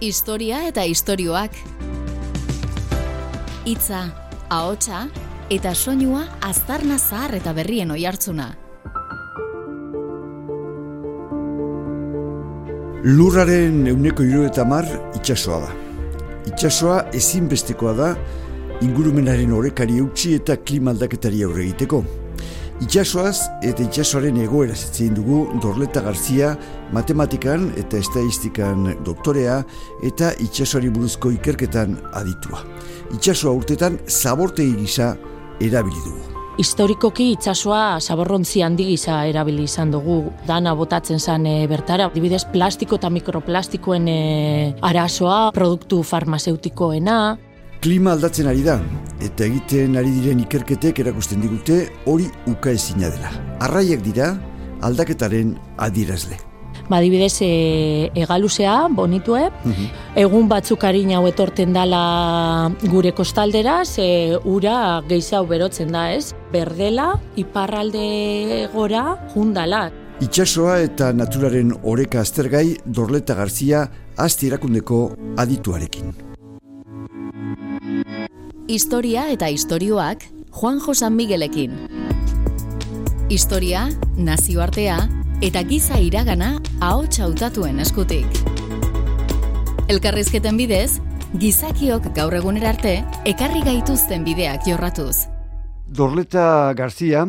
Historia eta istorioak. Hitza, ahotsa eta soinua aztarna zahar eta berrien oihartzuna. Lurraren euneko hiru eta mar itxasoa da. Itxasoa ezinbestekoa da ingurumenaren orekari eutxi eta klima aldaketari aurre egiteko. Itxasoaz eta itxasoaren egoera zitzein dugu Dorleta Garzia matematikan eta estadistikan doktorea eta itxasoari buruzko ikerketan aditua. Itxasoa urtetan zaborte gisa erabili dugu. Historikoki itsasoa zaborrontzi handi gisa erabili izan dugu dana botatzen zen e, bertara. Dibidez plastiko eta mikroplastikoen e, arazoa, produktu farmazeutikoena, Klima aldatzen ari da, eta egiten ari diren ikerketek erakusten digute hori uka ezina dela. Arraiak dira aldaketaren adirazle. Badibidez, e, egaluzea, bonitue, egun batzuk harin hau etorten dala gure kostaldera, ze ura gehiago berotzen da, ez? Berdela, iparralde gora, jundala. Itxasoa eta naturaren oreka aztergai Dorleta Garzia asti erakundeko adituarekin. Historia eta istorioak Juan Josan Miguelekin. Historia, nazioartea eta giza iragana ahots hautatuen eskutik. Elkarrizketen bidez, gizakiok gaur egunera arte ekarri gaituzten bideak jorratuz. Dorleta Garzia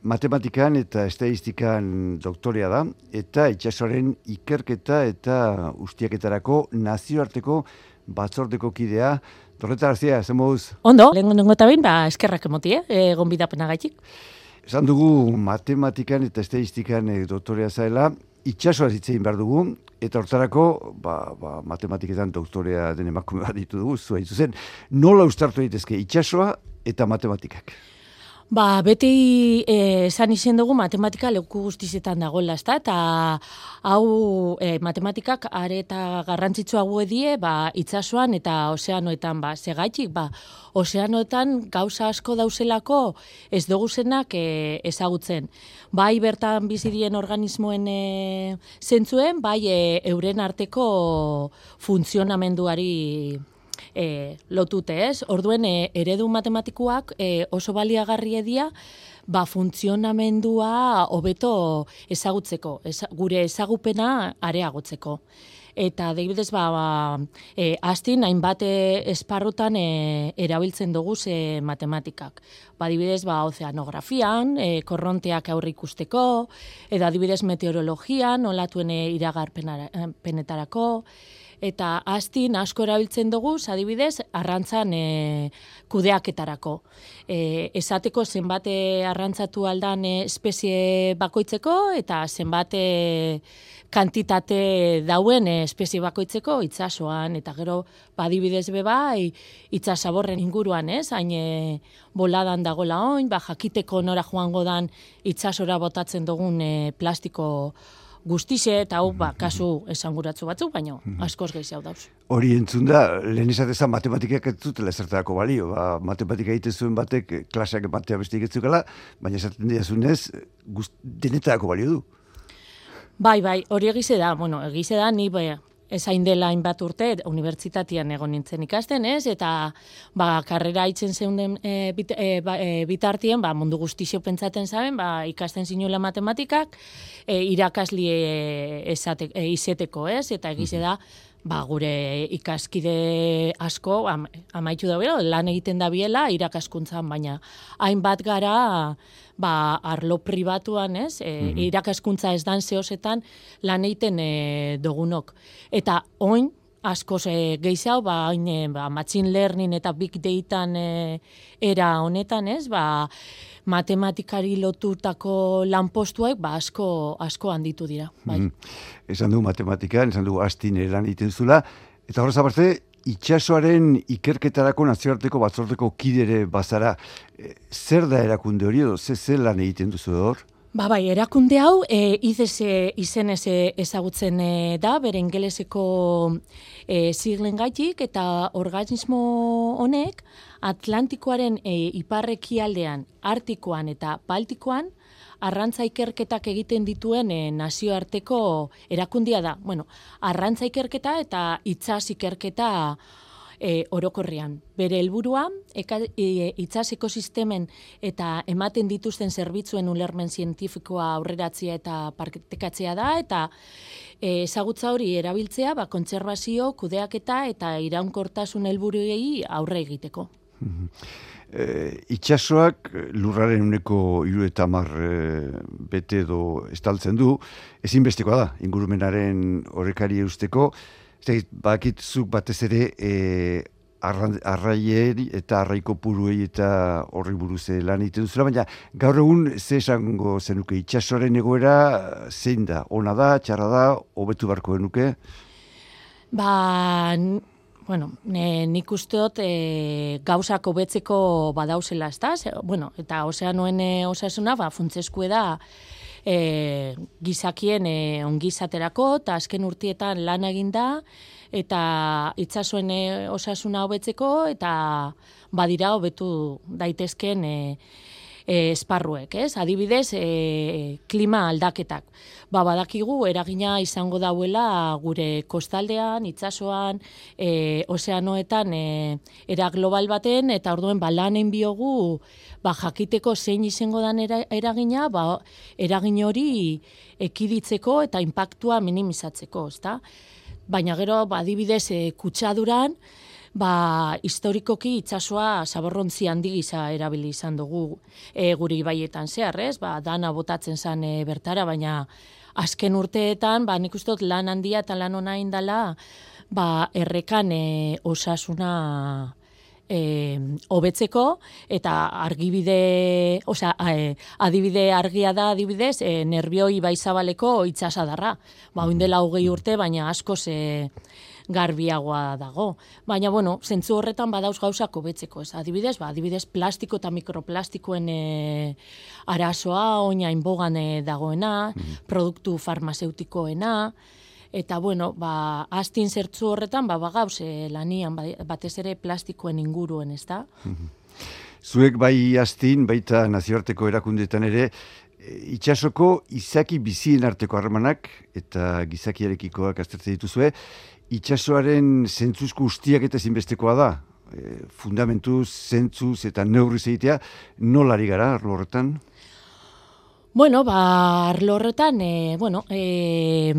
matematikan eta estadistikan doktorea da eta itxasoaren ikerketa eta ustiaketarako nazioarteko batzordeko kidea. Dorleta Garzia, zen moduz? Ondo, lehen nengo eta behin, ba, eskerrak emoti, eh? egon bidapena gaitik. Esan dugu matematikan eta estadistikan eh, doktorea zaela, itxasoa zitzein behar dugu, eta hortarako, ba, ba, matematiketan doktorea den emakume bat ditu dugu, zua zuzen, nola ustartu daitezke itxasoa eta matematikak? Ba, beti eh, esan izen dugu matematika leku guztizetan dagoela, ezta? Eta hau e, matematikak are eta garrantzitsua gu edie, ba, itsasoan eta ozeanoetan, ba, segaitik, ba, ozeanoetan gauza asko dauzelako ez dugu zenak e, ezagutzen. Bai bertan bizi dien organismoen e, zentzuen, bai e, euren arteko funtzionamenduari e, lotute, ez? Orduen e, eredu matematikoak e, oso baliagarri edia ba funtzionamendua hobeto ezagutzeko, eza, gure ezagupena areagotzeko. Eta adibidez ba, ba e, astin hainbat esparrotan e, erabiltzen dugu ze matematikak. Ba adibidez ba ozeanografian, e, korronteak aurre ikusteko, edo adibidez meteorologian, olatuen e, iragarpenetarako, eta astin asko erabiltzen dugu, adibidez, arrantzan e, kudeaketarako. E, esateko zenbat arrantzatu aldan e, espezie bakoitzeko, eta zenbat e, kantitate dauen e, espezie bakoitzeko itsasoan eta gero badibidez be bai itsasaborren inguruan, ez? Hain e, boladan dagola oin, ba jakiteko nora joango dan itsasora botatzen dugun e, plastiko guztize eta hau ba, kasu esanguratzu batzuk, baina mhm. askoz gehiago dauz. Hori entzun da, lehen izateza matematikak ez zutela ezertarako balio. Ba, matematika egite zuen batek klaseak ematea beste egitzukala, baina esaten dira zunez, denetarako balio du. Bai, bai, hori egize da, bueno, egize da, ni bai, ezain dela hainbat urte unibertsitatean egon nintzen ikasten, ez? Eta ba, karrera itzen zeunden e, bit, e, ba, e, bitartien, ba, mundu guztixo pentsaten zaben, ba, ikasten zinuela matematikak, e, irakasli e, esate, e, izeteko, ez? Eta egize da, ba, gure ikaskide asko, am, amaitu da lan egiten da biela irakaskuntzan, baina hainbat gara, ba, arlo pribatuan, ez, e, mm irakaskuntza ez dan zehozetan lan egiten e, dogunok. Eta oin, askoz e, gehiago, ba, oin, e, ba, machine learning eta big data e, era honetan, ez, ba, matematikari lotutako lanpostuak ba asko asko handitu dira, bai. Mm Esan du matematikan, esan du astin lan egiten zula eta horrez aparte itxasoaren ikerketarako nazioarteko batzordeko kidere bazara, e, zer da erakunde hori edo, ze zer lan egiten duzu hor? Ba bai, erakunde hau e, izez izen ez ezagutzen e, da, bere ingeleseko e, zirlen gaitik, eta organismo honek Atlantikoaren e, iparreki aldean, Artikoan eta Baltikoan, arrantza ikerketak egiten dituen e, nazioarteko erakundia da. Bueno, arrantza ikerketa eta itzaz ikerketa e, orokorrean. Bere helburua e, itsas ekosistemen eta ematen dituzten zerbitzuen ulermen zientifikoa aurreratzea eta partekatzea da eta e, ezagutza hori erabiltzea ba kontserbazio, kudeaketa eta iraunkortasun helburuei aurre egiteko. E, itxasoak lurraren uneko iru eta mar e, bete edo estaltzen du, ezinbestekoa da, ingurumenaren horrekari eusteko, Zait, bakit zuk batez ere e, arraieri eta arraiko puruei eta horri buruz lan egiten duzula, baina gaur egun ze esango zenuke? Itxasoaren egoera zein da, ona da, txarra da, hobetu barko genuke? Ba, bueno, ne, nik usteot e, gauzak hobetzeko badauzela, ez da? Bueno, eta ozeanoen e, osasuna, ba, funtzeskue da, e, gizakien e, ongizaterako, eta azken urtietan lan eginda, eta itzazoen e, osasuna hobetzeko, eta badira hobetu daitezken e, e, esparruek, ez? Adibidez, e, klima aldaketak. Ba, badakigu, eragina izango dauela gure kostaldean, itsasoan, e, ozeanoetan, e, era global baten, eta orduen, ba, lanen biogu, ba, jakiteko zein izango dan eragina, ba, eragin hori ekiditzeko eta impactua minimizatzeko, ezta? Baina gero, ba, adibidez, e, kutsaduran, ba, historikoki itsasoa zaborrontzi handi gisa erabili izan dugu e, guri baietan zehar, ez? Ba, dana botatzen zen e, bertara, baina azken urteetan, ba, nik uste lan handia eta lan ona indala, ba, errekan e, osasuna e, hobetzeko eta argibide, osea, e, adibide argia da adibidez, e, nervioi baizabaleko itsasadarra. Ba, oindela hogei urte, baina asko ze garbiagoa dago. Baina, bueno, zentzu horretan badauz gauzak hobetzeko, ez? Adibidez, ba, adibidez, plastiko eta mikroplastikoen e, arazoa, oina inbogan e, dagoena, mm produktu farmazeutikoena, eta, bueno, ba, astin zertzu horretan, ba, bagauz e, lanian, ba, batez ere plastikoen inguruen, ez da? Mhm. Zuek bai astin, baita nazioarteko erakundetan ere, e, itxasoko izaki bizien arteko harremanak eta gizakiarekikoak aztertzen dituzue, itxasoaren zentzuzko ustiak eta zinbestekoa da. E, fundamentuz, zentzuz eta neurri zeitea, nolari gara arlo horretan? Bueno, ba, arlo horretan, e, bueno, e,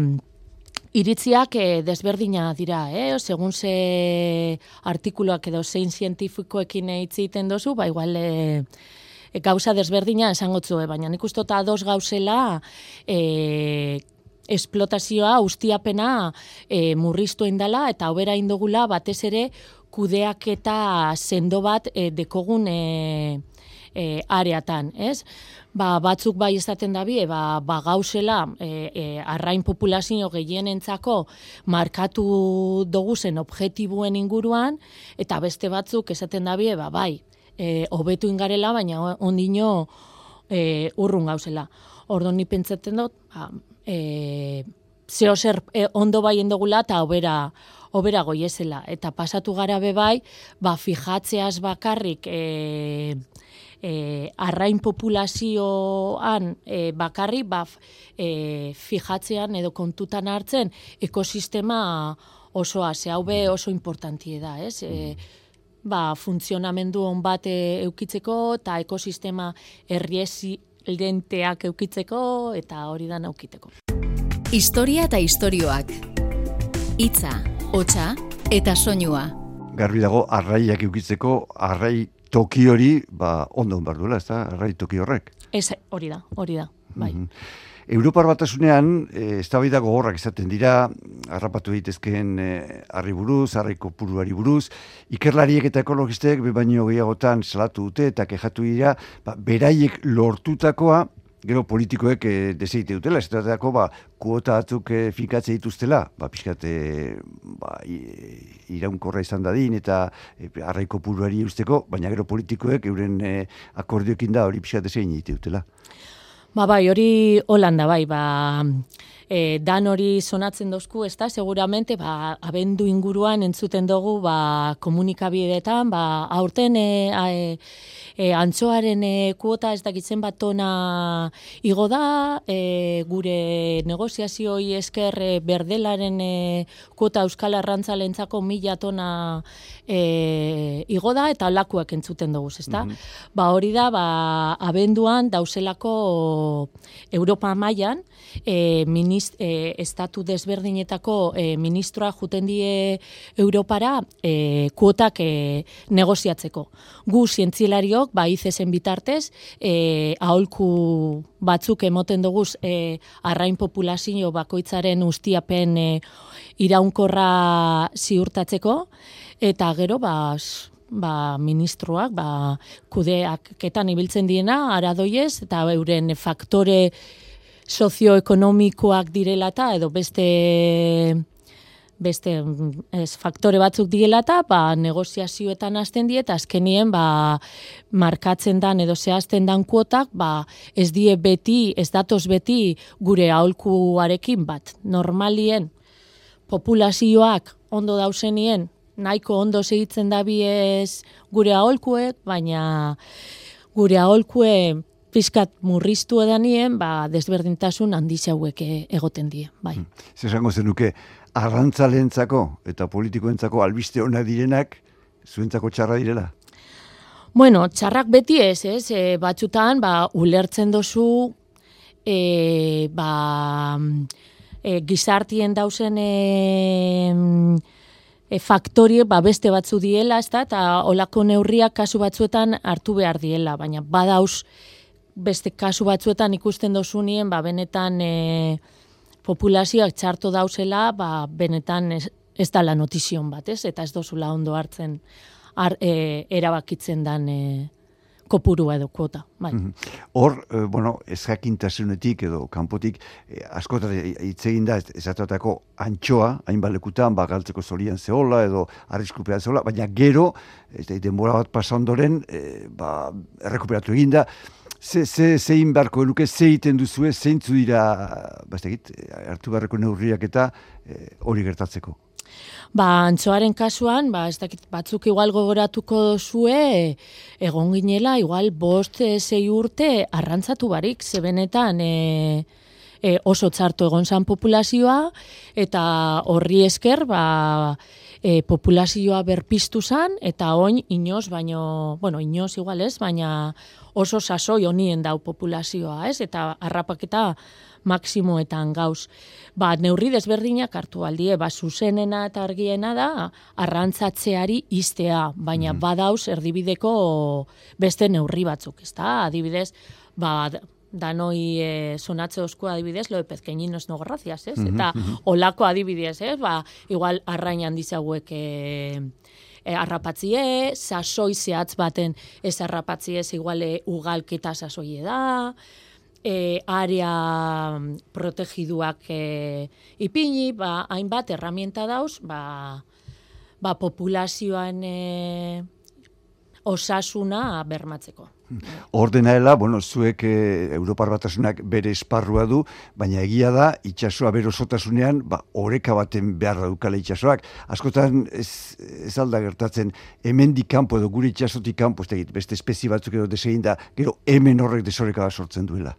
iritziak e, desberdina dira, eh? segun ze artikuluak edo zein zientifikoekin hitz egiten dozu, ba, igual, e, gauza desberdina esango zuen, baina nik uste dos gauzela e, esplotazioa ustiapena e, murriztu indala eta hobera indogula batez ere kudeak eta sendo bat e, dekogun e, e, areatan, ez? Ba, batzuk bai esaten da bie, ba, ba gauzela e, e, arrain populazio gehienentzako markatu doguzen objetibuen inguruan, eta beste batzuk esaten da bie, ba, bai, e, hobetu ingarela, baina ondino e, urrun gauzela. Ordo ni pentsatzen dut, ba, e, zeo zer e, ondo bai endogula eta obera, obera goiezela. Eta pasatu gara bai, ba, fijatzeaz bakarrik e, e, arrain populazioan e, bakarrik ba, e, fijatzean edo kontutan hartzen ekosistema osoa, ze hau be oso importantie da, ez? E, ba, funtzionamendu on bat eukitzeko eta ekosistema herriesi lenteak eukitzeko eta hori da naukiteko. Historia eta istorioak. Hitza, hotsa eta soinua. Garbi dago arraiak eukitzeko arrai toki hori, ba ondo on bardula, ezta? Arrai toki horrek. Ez hori da, hori da. Bai. Mm Europar batasunean, e, ez da gogorrak izaten dira, harrapatu daitezkeen e, harri buruz, harriko puruari buruz, ikerlariek eta ekologistek, baino gehiagotan salatu dute eta kejatu dira, ba, beraiek lortutakoa, gero politikoek e, deseite dutela, ez ba, kuota atzuk e, fikatze dituztela, ba, pixkate, ba, iraunkorra izan dadin eta e, harraiko puruari usteko, baina gero politikoek euren e, akordiokin da hori pixkate zein dutela. Ba bai, hori Holanda bai, ba e, dan hori sonatzen dozku, ez da, seguramente, ba, abendu inguruan entzuten dugu, ba, komunikabideetan, ba, aurten e, e, e, antzoaren e, kuota ez dakitzen bat tona igo da, e, gure negoziazioi esker e, berdelaren e, kuota euskal arrantzalentzako mila tona e, igo da, eta lakuak entzuten dugu, ezta? Mm Ba hori da, ba, abenduan dauselako Europa mailan e, minist, e, estatu desberdinetako e, ministroa juten die Europara e, kuotak e, negoziatzeko. Gu zientzilario ba, izezen bitartez, e, aholku batzuk emoten dugu e, arrain populazio bakoitzaren ustiapen e, iraunkorra ziurtatzeko, eta gero, ba, ba, ministroak, ba, kudeak ketan ibiltzen diena, aradoiez, eta euren faktore sozioekonomikoak direla eta edo beste beste ez, faktore batzuk diela eta ba, negoziazioetan hasten die eta azkenien ba, markatzen dan edo zehazten dan kuotak ba, ez die beti, ez datoz beti gure aholkuarekin bat. Normalien populazioak ondo dausenien nahiko ondo segitzen da ez gure aholkuek, baina gure aholkue pizkat murriztu edanien, ba, desberdintasun handizauek egoten die. Bai. Hmm. Zer zenuke, arrantzalentzako eta politikoentzako albiste ona direnak zuentzako txarra direla? Bueno, txarrak beti ez, ez? E, batzutan, ba, ulertzen dozu, e, ba, e, gizartien dausen e, e, faktorie ba, beste batzu diela, ez da, eta olako neurriak kasu batzuetan hartu behar diela, baina badauz beste kasu batzuetan ikusten dozunien, ba, benetan... E, populazioak txarto dauzela, ba, benetan ez, ez da la notizion bat, ez? Eta ez dozula ondo hartzen ar, e, erabakitzen dan e, kopurua edo kuota. Bai. Mhm. Hor, e, bueno, ez jakintasunetik edo kanpotik, e, askotan hitz egin da, ezatutako antxoa, hain balekutan, ba, galtzeko zorian zehola edo arriskupea zehola, baina gero, ez da, denbora bat pasondoren, e, ba, errekuperatu egin da, ze, ze, zein barko eluke, ze egiten duzue, zeintzu dira, bastekit, hartu barreko neurriak eta eh, hori gertatzeko? Ba, antzoaren kasuan, ba, ez dakit, batzuk igual gogoratuko zue, egon ginela, igual, bost, eh, zei urte, arrantzatu barik, zebenetan, e, e, oso txarto egon zan populazioa, eta horri esker, ba, e, populazioa berpiztu zan, eta oin inoz, baino, bueno, inoz igual ez, baina oso sasoi honien dau populazioa, ez? Eta harrapaketa maksimoetan gauz. Ba, neurri desberdinak hartu aldie, ba, zuzenena eta argiena da, arrantzatzeari iztea, baina mm. badauz erdibideko beste neurri batzuk, ez da? Adibidez, ba, danoi e, sonatze osko adibidez, lo de pezkeñinos no gracias, ez? Eta olako adibidez, ez? Ba, igual arrain handi e, e, arrapatzie, sasoi zehatz baten ez arrapatzie ez iguale ugalketa sasoie da, e, area protegiduak e, ipini, ba, hainbat erramienta dauz, ba, ba populazioan e, osasuna bermatzeko. Ordenaela, bueno, zuek e, Europar batasunak bere esparrua du, baina egia da, itxasoa bero sotasunean, ba, oreka baten behar dukala itxasoak. Askotan, ez, ez alda gertatzen, hemen kanpo edo gure itxasotik kanpo, ez beste espezi batzuk edo desegin da, gero hemen horrek desoreka sortzen duela.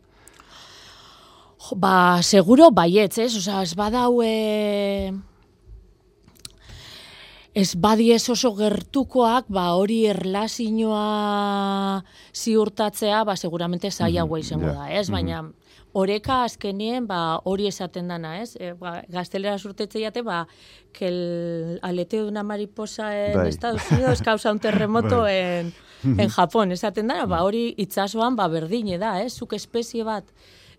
Ba, seguro baietz, ez? Osa, ez badau... E ez badiez oso gertukoak, ba hori erlazinoa ziurtatzea, ba seguramente zaila mm izango da, ez? Mm Baina oreka azkenien, ba hori esaten dana, ez? E, ba, gaztelera surtetze jate, ba, que el aleteo de una mariposa en bai. Estados Unidos causa un terremoto bai. en, en Japón, esaten dana, ba hori itsasoan ba berdine da, ez? Zuk espezie bat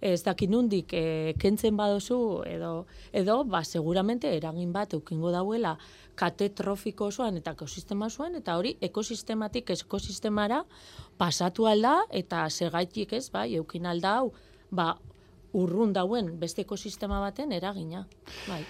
ez dakinundik e, kentzen badozu edo edo ba seguramente eragin bat eukingo dauela kate trofiko osoan eta ekosistema osoan, eta hori ekosistematik ekosistemara pasatu alda, eta segaitik ez, bai, eukin alda hau, ba, urrun dauen beste ekosistema baten eragina. Bai.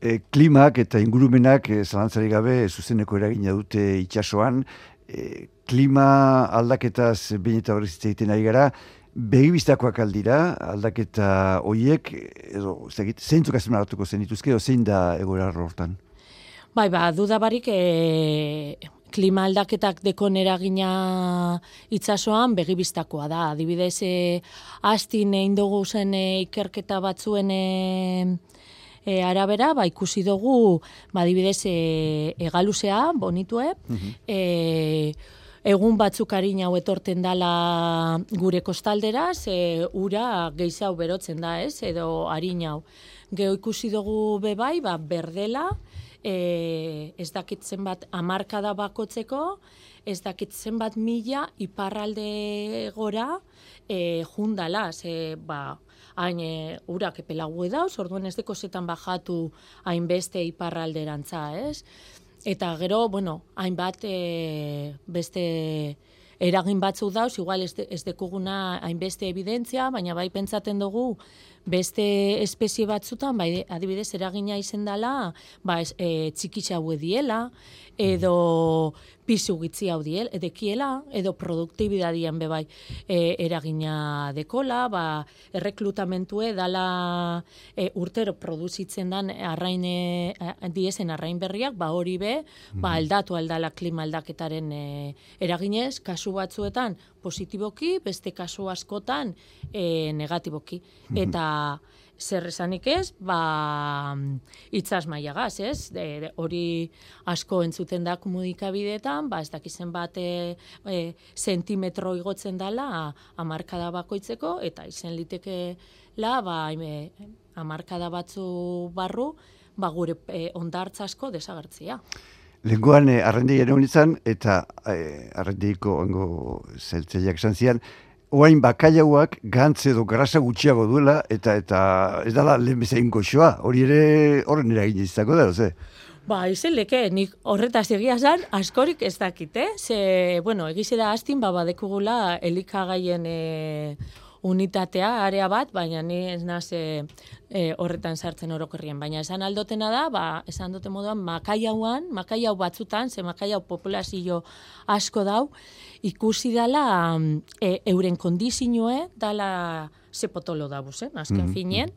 E, klimak eta ingurumenak e, zalantzari gabe zuzeneko eragina dute itsasoan, e, klima aldaketaz behin eta horrez egiten ari gara, Begibiztakoak aldira, aldaketa hoiek, edo, zeintzuk azpimarratuko zen dituzke, edo zein da egoera hortan? Bai, ba, dudabarik e, klima aldaketak dekon eragina itsasoan begibiztakoa da. Adibidez, e, astin egin dugu zen e, ikerketa batzuen e, e, arabera, ba, ikusi dugu, ba, adibidez, e, egaluzea, bonitue, mm egun batzuk harin hau etorten dala gure kostaldera, ze ura geizau berotzen da, ez, edo harin hau. Geo ikusi dugu bebai, ba, berdela, e, ez dakitzen bat amarkada bakotzeko, ez dakitzen bat mila iparralde gora e, jundala, ze, ba, hain e, urak epelagu edauz, orduen ez deko zetan bajatu hainbeste iparralderantza, ez? Eta gero, bueno, hainbat e, beste eragin batzu dauz, igual ez, de, ez dekuguna hainbeste evidentzia, baina bai pentsaten dugu beste espezie batzutan, bai adibidez eragina izen dela, ba, ez, e, txikitza diela, edo pisu gitzi hau diel, edekiela, edo produktibidadian bebai e, eragina dekola, ba, erreklutamentue dala e, urtero produzitzen dan arrain, e, diezen arrain berriak, ba hori be, ba, aldatu aldala klima aldaketaren e, eraginez, kasu batzuetan positiboki, beste kasu askotan e, negatiboki. Eta zer esanik ez, ba, itzaz maiagaz, ez? De, hori asko entzuten da komunikabideetan, ba, ez dakizen bat e, e, sentimetro igotzen dala amarkada bakoitzeko, eta izen liteke la, ba, e, amarkada batzu barru, ba, gure e, ondartza asko desagertzia. Lenguan eh, arrendi ere eta eh, arrendiko ongo zeltzeiak esan zian, oain bakailauak gantz edo grasa gutxiago duela, eta eta ez dala lehen bezain goxoa, hori ere horren eragin izako da, ze? Ba, izen leke, nik horretaz egia zan, askorik ez dakit, eh? Ze, bueno, egize da hastin, ba, badekugula elikagaien e, unitatea, area bat, baina ni ez naz e, horretan sartzen orokorrien. Baina esan aldotena da, ba, esan dote moduan, makaiauan, makaiau batzutan, ze makaiau populazio asko dau, ikusi dala e, euren kondizioe dala sepotolo da buzen, azken mm finien,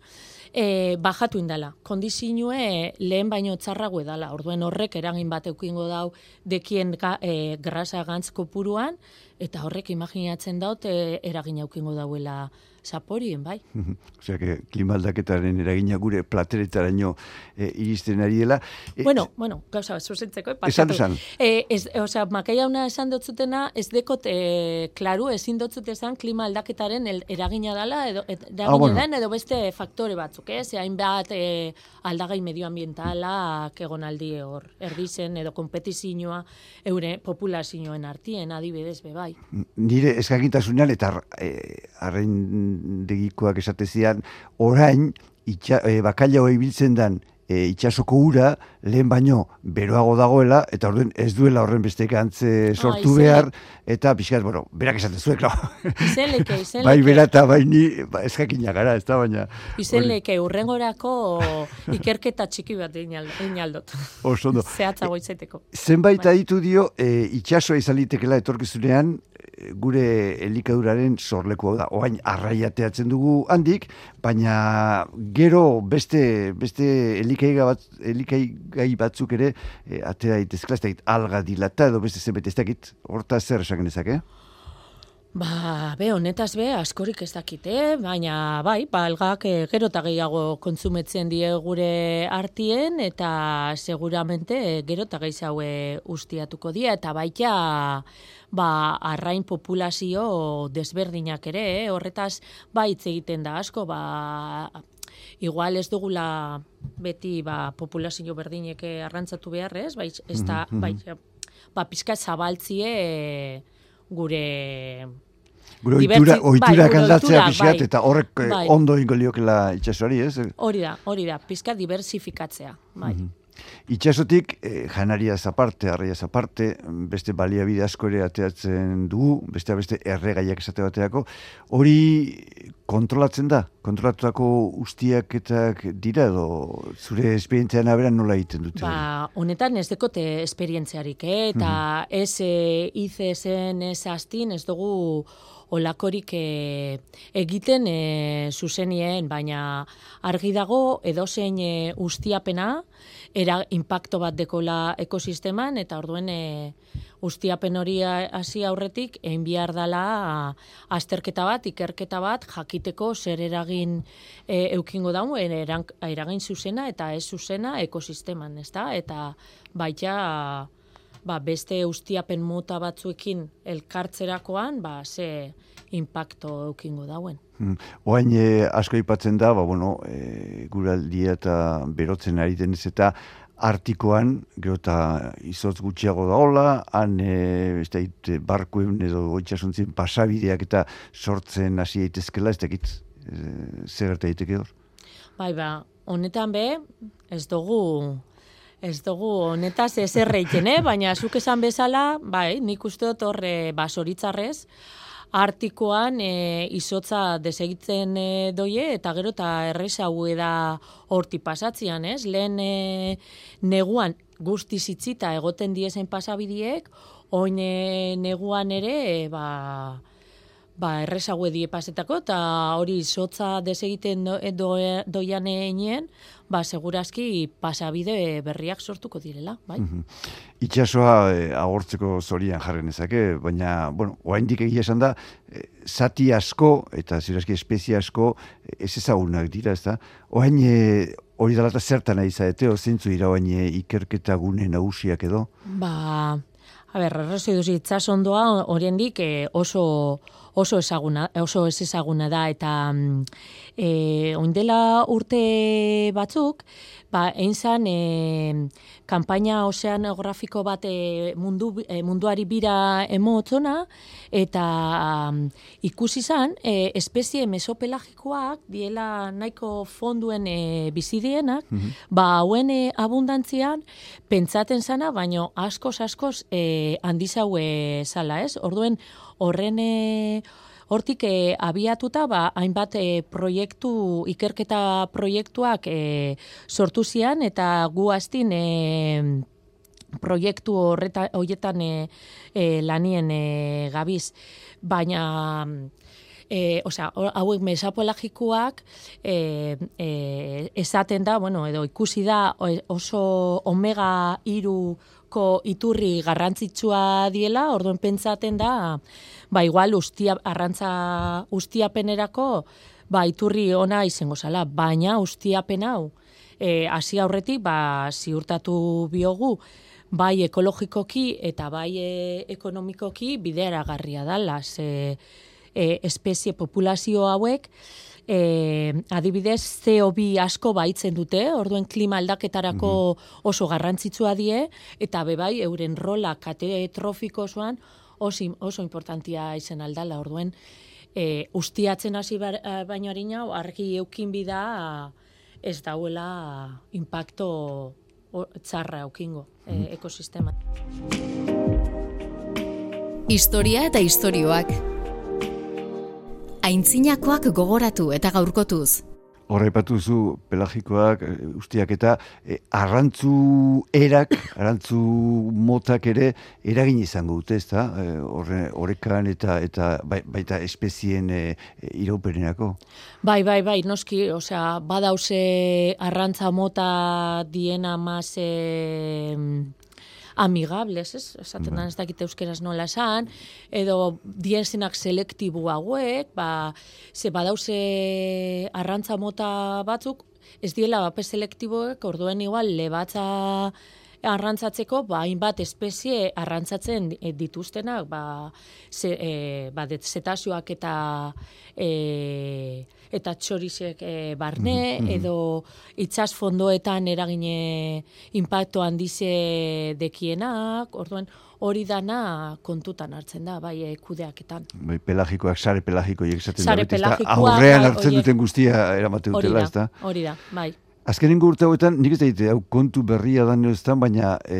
e, bajatu indala. Kondizioe lehen baino txarrago dala, orduen horrek eragin bat eukingo dau dekien ga, e, grasa gantzko puruan, eta horrek imaginatzen daut e, eragin eukingo dauela zaporien, bai. Osea, que klimaldaketaren eragina gure plateretaraino e, iristen ari dela. E, bueno, bueno, gauza, zuzentzeko, eh, Esan, esan. E, ez, osea, makai esan dotzutena, ez dekot, e, klaru, ezin dotzut esan klima aldaketaren el, eragina dela, edo, et, eragina ah, bueno. den, edo beste faktore batzuk, eh? Ze hainbat e, aldagai medioambientala kegonaldi hor, erdizen, edo kompetizioa, eure populazioen artien, adibidez, bebai. Nire eskakintasunean, eta e, arren degikoak esatezian, orain, itxa, e, bakaila hori biltzen dan, e, itxasoko ura, lehen baino, beroago dagoela, eta orduen ez duela horren beste antze sortu ah, behar, eta pixkat, bueno, berak esaten zuek, no? Izenleke, izenleke. Bai, bera eta bai ni, ba, eskakina gara, ez da baina. Izenleke, urrengorako ikerketa txiki bat inaldot. Osondo. Zehatzago izaiteko. Zenbait bai. aditu dio, e, itxasoa izalitekela etorkizunean, gure elikaduraren sorleku da. Oain arraiateatzen dugu handik, baina gero beste beste elikai bat elikai batzuk ere e, atera daitezkela, alga dilata edo beste zenbait ez dakit. Horta zer esan genezake? Ba, be, honetaz be, askorik ez dakite, baina bai, ba, algak e, gero eta gehiago kontsumetzen die gure artien, eta seguramente e, gero eta gehiago ustiatuko die, eta baita ba, arrain populazio desberdinak ere, eh? horretaz ba, hitz egiten da asko, ba, igual ez dugula beti ba, populazio berdineke arrantzatu beharrez, bai, ez da, mm -hmm. bai, ba, pizka zabaltzie gure Gure oitura, oitura bai, aldatzea bai, eta horrek eh, bai. ondo ingo liokela itxasuari, ez? Hori da, hori da, pizka diversifikatzea, bai. Mm Itxasotik, eh, janaria aparte, arraia aparte, beste baliabide asko ere ateatzen dugu, beste beste erregaiak esate bateako, hori kontrolatzen da? Kontrolatutako ustiak eta dira edo zure esperientzean aberan nola egiten dute? Ba, honetan ez dekote esperientziarik, eh? eta mm -hmm. ez e, izezen ez astin, ez dugu olakorik e, egiten e, zuzenien, baina argi dago edozein e, ustiapena, era impacto bat dekola ekosisteman, eta orduen e, ustiapen hori hasi aurretik, egin bihar dela azterketa bat, ikerketa bat, jakiteko zer eragin e, eukingo dago, eragin zuzena eta ez zuzena ekosisteman, ezta? Eta baita ba, beste ustiapen mota batzuekin elkartzerakoan, ba, ze impacto eukingo dauen. Hmm. Oain e, asko ipatzen da, ba, bueno, e, guraldia eta berotzen ari denez eta artikoan, gero eta izotz gutxiago da hola, han e, ez barkuen edo goitxasuntzien pasabideak eta sortzen hasi daitezkela, ez dakit e, zer daiteke hor? Bai, ba, honetan be, ez dugu Ez dugu, honetaz ez erreiten, eh? baina zuk esan bezala, bai, nik uste dut horre basoritzarrez, artikoan e, izotza desegitzen e, doie, eta gero eta erresa da horti pasatzian, ez? Lehen e, neguan guzti zitzita egoten diezen pasabidiek, oin neguan ere, e, ba, ba, errezague die pasetako, eta hori izotza desegiten do, do, doian eginen, ba, segurazki pasabide berriak sortuko direla, bai? Mm Itxasoa e, agortzeko zorian jarren ezake, baina, bueno, oaindik egia esan da, e, zati asko, eta zirazki espezia asko, e, ez ezagunak dira, ez da? Oain, e, hori dalata zertan nahi zaete, o zintzu dira oain e, ikerketa gune nagusiak edo? Ba, a ber, errazio duz itzasondoa, horiendik e, oso oso ezaguna, oso ez ezaguna da eta mm, e, oindela urte batzuk, ba, egin zan e, kampaina ozeanografiko bat e, mundu, e, munduari bira emotzona eta um, ikusi zan e, espezie mesopelagikoak diela nahiko fonduen e, bizidienak, mm ba hauen e, abundantzian pentsaten zana, baino askoz askoz e, handizaue zala, ez? Orduen horren e, hortik e, abiatuta ba hainbat e, proiektu ikerketa proiektuak e, sortu zian eta gu astin e, proiektu horreta hoietan e, e, lanien e, gabiz. Baina e, osea, hauek mesapolagikoak e, e, esaten da, bueno, edo ikusi da oso omega iru iturri garrantzitsua diela, orduen pentsaten da, ba igual ustia, arrantza ustiapenerako, ba iturri ona izango zala, baina ustiapen hau, e, hasi aurretik, ba ziurtatu biogu, bai ekologikoki eta bai e, ekonomikoki bidera garria dala, ze e, espezie populazio hauek, e, adibidez CO2 asko baitzen dute, orduen klima aldaketarako mhm. oso garrantzitsua die, eta bebai euren rola katetrofiko osoan oso, oso importantia izen aldala, orduen e, ustiatzen hasi eh, baino harina, argi eukin bida ez dauela impacto txarra eukingo e, mhm. ekosistema. Historia eta istorioak aintzinakoak gogoratu eta gaurkotuz. Horra zu pelagikoak, eh, ustiak eta e, arrantzu erak, arrantzu motak ere eragin izango dute, ezta? E, horrekan eta eta bai, baita espezien e, irauperenako. Bai, bai, bai, noski, osea, badause arrantza mota diena maz amigables, ez? Esaten da, bai. ez dakit euskeraz nola esan, edo dienzinak selektibu hauek, ba, ze badauze arrantza mota batzuk, ez diela bape selektiboek, orduen igual, lebatza arrantzatzeko, ba, hainbat espezie arrantzatzen dituztenak, ba, ze, e, ba, zetazioak eta e, eta txorizek e, barne, mm -hmm. edo itxas fondoetan eragine impacto handize dekienak, orduan hori dana kontutan hartzen da, bai, e, kudeaketan. Bai, pelagikoak, sare pelagiko, esaten da, aurrean hartzen duten guztia eramate dutela, ez da? Hori da, bai. Azkenen gurte hauetan, nik ez da, hau kontu berria da neoztan, baina e,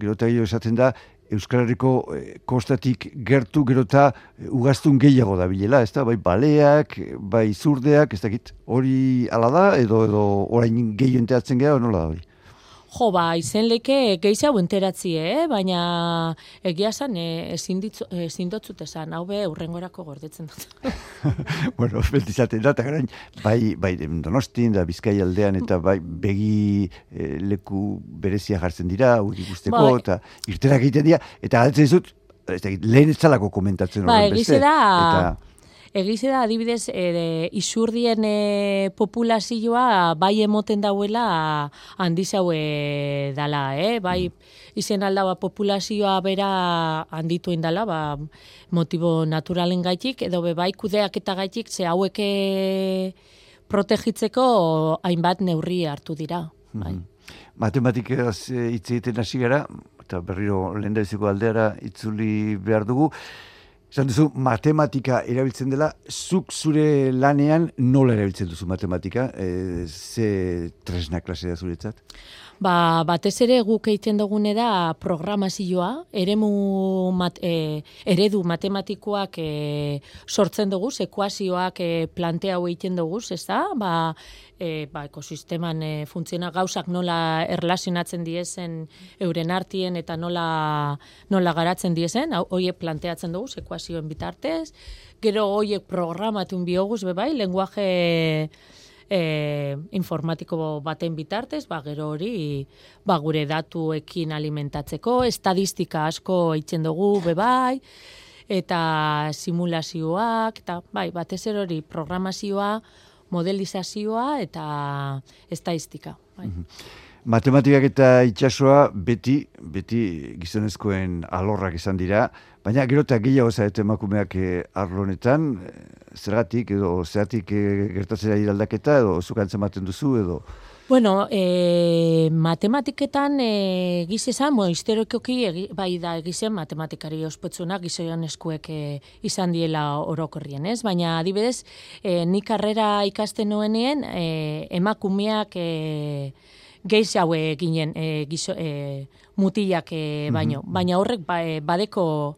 gero eta esaten da, Euskal Herriko eh, kostatik gertu gerota eh, ugaztun gehiago da bilela, ez da? Bai baleak, bai zurdeak, ez dakit, hori ala da, edo, edo orain gehiago enteatzen gehiago, nola da hori? Jo, ba, izen leke gehiago enteratzie, eh? baina egia zan, eh, ezin ezin dotzut esan, hau be, urrengorako gordetzen dut. bueno, beti zaten da, eta bai, bai donostin, da bizkai aldean, eta bai begi eh, leku berezia jartzen dira, hori guzteko, bai. eta irtera egiten dira, eta galtzen dut, lehen ez talako komentatzen ba, horren beste. Da... Eta... Egize da, adibidez, e, isurdien e, populazioa bai emoten dauela handizaue dala, eh? bai izen aldaua populazioa bera handitu indala, ba, motibo naturalen gaitik, edo be, bai kudeak eta gaitik, ze haueke protegitzeko hainbat neurri hartu dira. Bai. Mm Matematikaz hitz egiten hasi gara, eta berriro lehen aldeara itzuli behar dugu. Esan duzu, matematika erabiltzen dela, zuk zure lanean nola erabiltzen duzu matematika? E, ze tresna klase da zuretzat? Ba, batez ere guk egiten dugune da programazioa, eremu mat, e, eredu matematikoak e, sortzen dugu, ekuazioak e, plantea egiten dugu, ez da? Ba, e, ba, ekosisteman e, funtziona gauzak nola erlazionatzen diezen euren artien eta nola, nola garatzen diezen, hoiek planteatzen dugu, ekuazioen bitartez, gero hoiek programatun bioguz, bebai, lenguaje e, informatiko baten bitartez, ba, gero hori ba, gure datuekin alimentatzeko, estadistika asko eitzen dugu, bebai, eta simulazioak, eta bai, batez hori programazioa, modelizazioa eta estatistika. Bai. Mhm. Matematikak eta itsasoa beti, beti gizonezkoen alorrak izan dira, baina gero eta gehiago zaete emakumeak eh, arlonetan, eh, zergatik edo zeratik eh, gertatzera iraldaketa edo zukantzen maten duzu edo... Bueno, e, matematiketan e, gizizan, bo, egi, bai da egizen matematikari ospetzuna gizoian eskuek e, izan diela orokorrien, ez? Baina, adibidez, e, nik karrera ikasten nuenien, e, emakumeak e, geiz haue ginen e, gizo, e, mutilak e, baino. Mhm. Baina horrek ba, e, badeko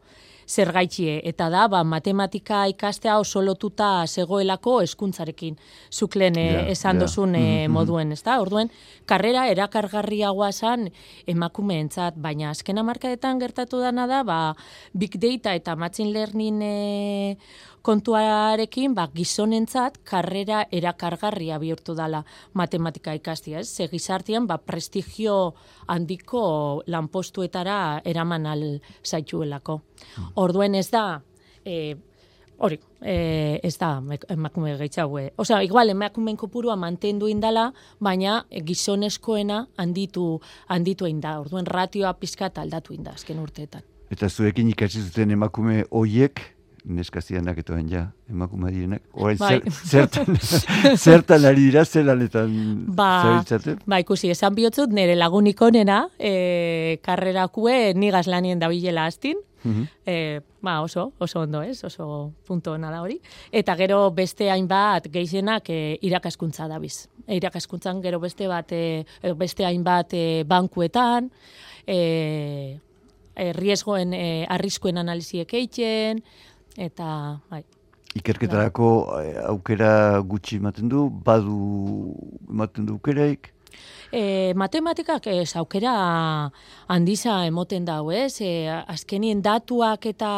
zer gaitxie. Eta da, ba, matematika ikastea oso lotuta zegoelako eskuntzarekin. Zuklen yeah, esan yeah. dozun mm -hmm. moduen, ez da? Orduen, karrera erakargarriagoa zan emakumeentzat, baina azkena markadetan gertatu dana da, ba, big data eta machine learning e, kontuarekin ba, gizonentzat karrera erakargarria bihurtu dala matematika ikastia, ez? Ze gizartian ba, prestigio handiko lanpostuetara eraman al zaituelako. Hmm. Orduen ez da, e, hori, e, ez da emakume gaitzaue. Osea, igual emakumeen kopurua mantendu indala, baina gizonezkoena handitu handitu da. Orduen ratioa pizkat aldatu inda azken urteetan. Eta zuekin ikasi zuten emakume hoiek neska zianak eta ja, emakume direnak. Oain, bai. zertan, zertan ari dira, zelanetan ba, ba, ikusi, esan bihotzut, nire lagunik onena, e, karrerakue nigaz lanien da bilela astin, mhm. e, ba, oso, oso ondo ez, oso punto nada hori. Eta gero beste hainbat geizenak e, irakaskuntza da biz. E, irakaskuntzan gero beste bat, e, beste hainbat e, bankuetan, e, e, riesgoen, e, arriskuen analiziek eitzen, eta bai. Ikerketarako eh, aukera gutxi ematen du, badu ematen du aukeraik? E, matematikak ez aukera handiza emoten dau, ez? E, azkenien datuak eta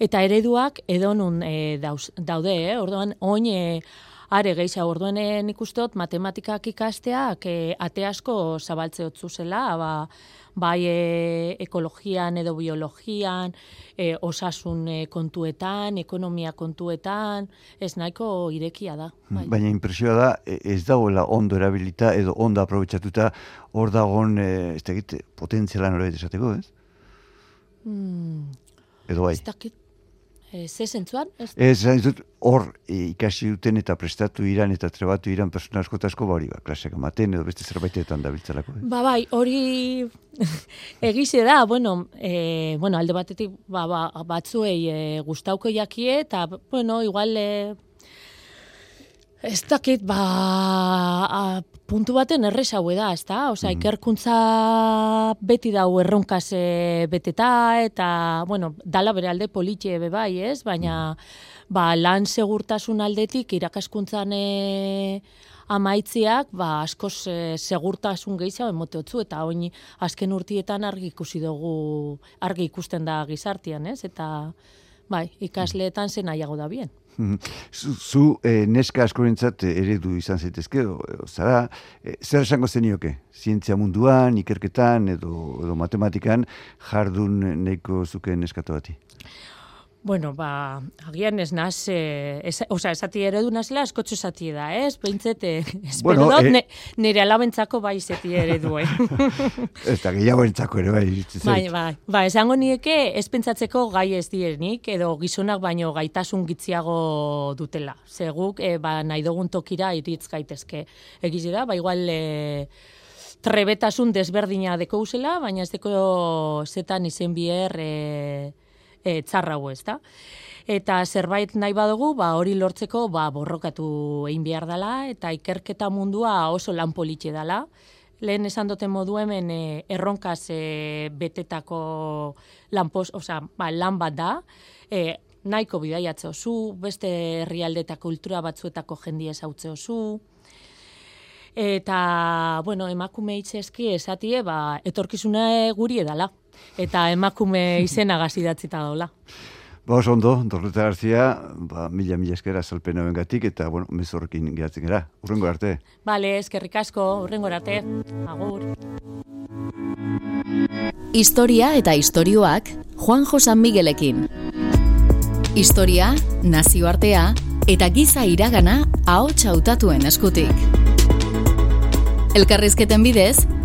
eta ereduak edonun e, daude, eh? Orduan, oin e, are geisha orduen nik matematikak ikasteak e, ate asko zabaltze zela, ba, bai e, ekologian edo biologian, e, osasun e, kontuetan, ekonomia kontuetan, ez nahiko irekia da. Bai. Baina impresioa da, e, ez dagoela ondo erabilita edo ondo aprobetsatuta hor dagoen, e, ez da egite, potentziala norbait esateko, ez? Hmm. Edo bai. Ez E, ze zentzuan? Ez, hor ikasi duten eta prestatu iran eta trebatu iran persona asko eta asko bauri, ba, klasek amaten edo beste zerbaitetan da biltzalako. Ba, bai, hori egize da, bueno, e, bueno alde batetik ba, ba, batzuei e, gustauko jakie, eta, bueno, igual... E, Ez dakit, ba, a, puntu baten errez hau da, ez da? Osa, mm. ikerkuntza beti dau erronkaz beteta, eta, bueno, dala bere alde politxe ebe bai, ez? Baina, mm. ba, lan segurtasun aldetik irakaskuntzan e, amaitziak ba askoz e, segurtasun gehiago emoteotzu eta oin azken urtietan argi ikusi dugu argi ikusten da gizartean, ez? Eta bai, ikasleetan zen nahiago da bien. Zu, e, neska askorentzat eredu izan zaitezke, o, zara, e, zer esango zenioke? Zientzia munduan, ikerketan edo, edo matematikan jardun neiko zuke neskatu bati? Bueno, ba, agian ez naz, eh, es, oza, esati eredu nazela, eskotxo esati da, ez? Beintzet, eh, espero bueno, dut, eh, nire alabentzako bai zeti eredu, eh? ez da, gehiago entzako ere, bai. Bai, bai, ba, esango nieke, ez pentsatzeko gai ez dienik, edo gizonak baino gaitasun gitziago dutela. Zeguk, eh, ba, nahi dugun tokira iritz gaitezke. Egiz da, ba, igual, eh, trebetasun desberdina deko usela, baina ez deko zetan izen bier, eh, e, txarrago ez da. Eta zerbait nahi badugu, ba, hori lortzeko ba, borrokatu egin behar dela, eta ikerketa mundua oso lan politxe dela. Lehen esan duten modu hemen e, erronkaz e, betetako lan, pos, oza, ba, lan bat da, e, nahiko bidaiatze osu, beste herrialde eta kultura batzuetako jendia ezautze osu, eta, bueno, emakume itxeski esatie, ba, etorkizuna guri edala eta emakume izena gazidatzita daula. Ba, oso ondo, Dorreta Garzia, ba, mila, mila eskera salpen gatik, eta, bueno, mezorrekin geratzen gara. Urrengo arte. Bale, eskerrik asko, urrengo arte. Agur. Historia eta istorioak Juan Josan Miguelekin. Historia, nazioartea eta giza iragana ahots hautatuen eskutik. Elkarrizketen bidez,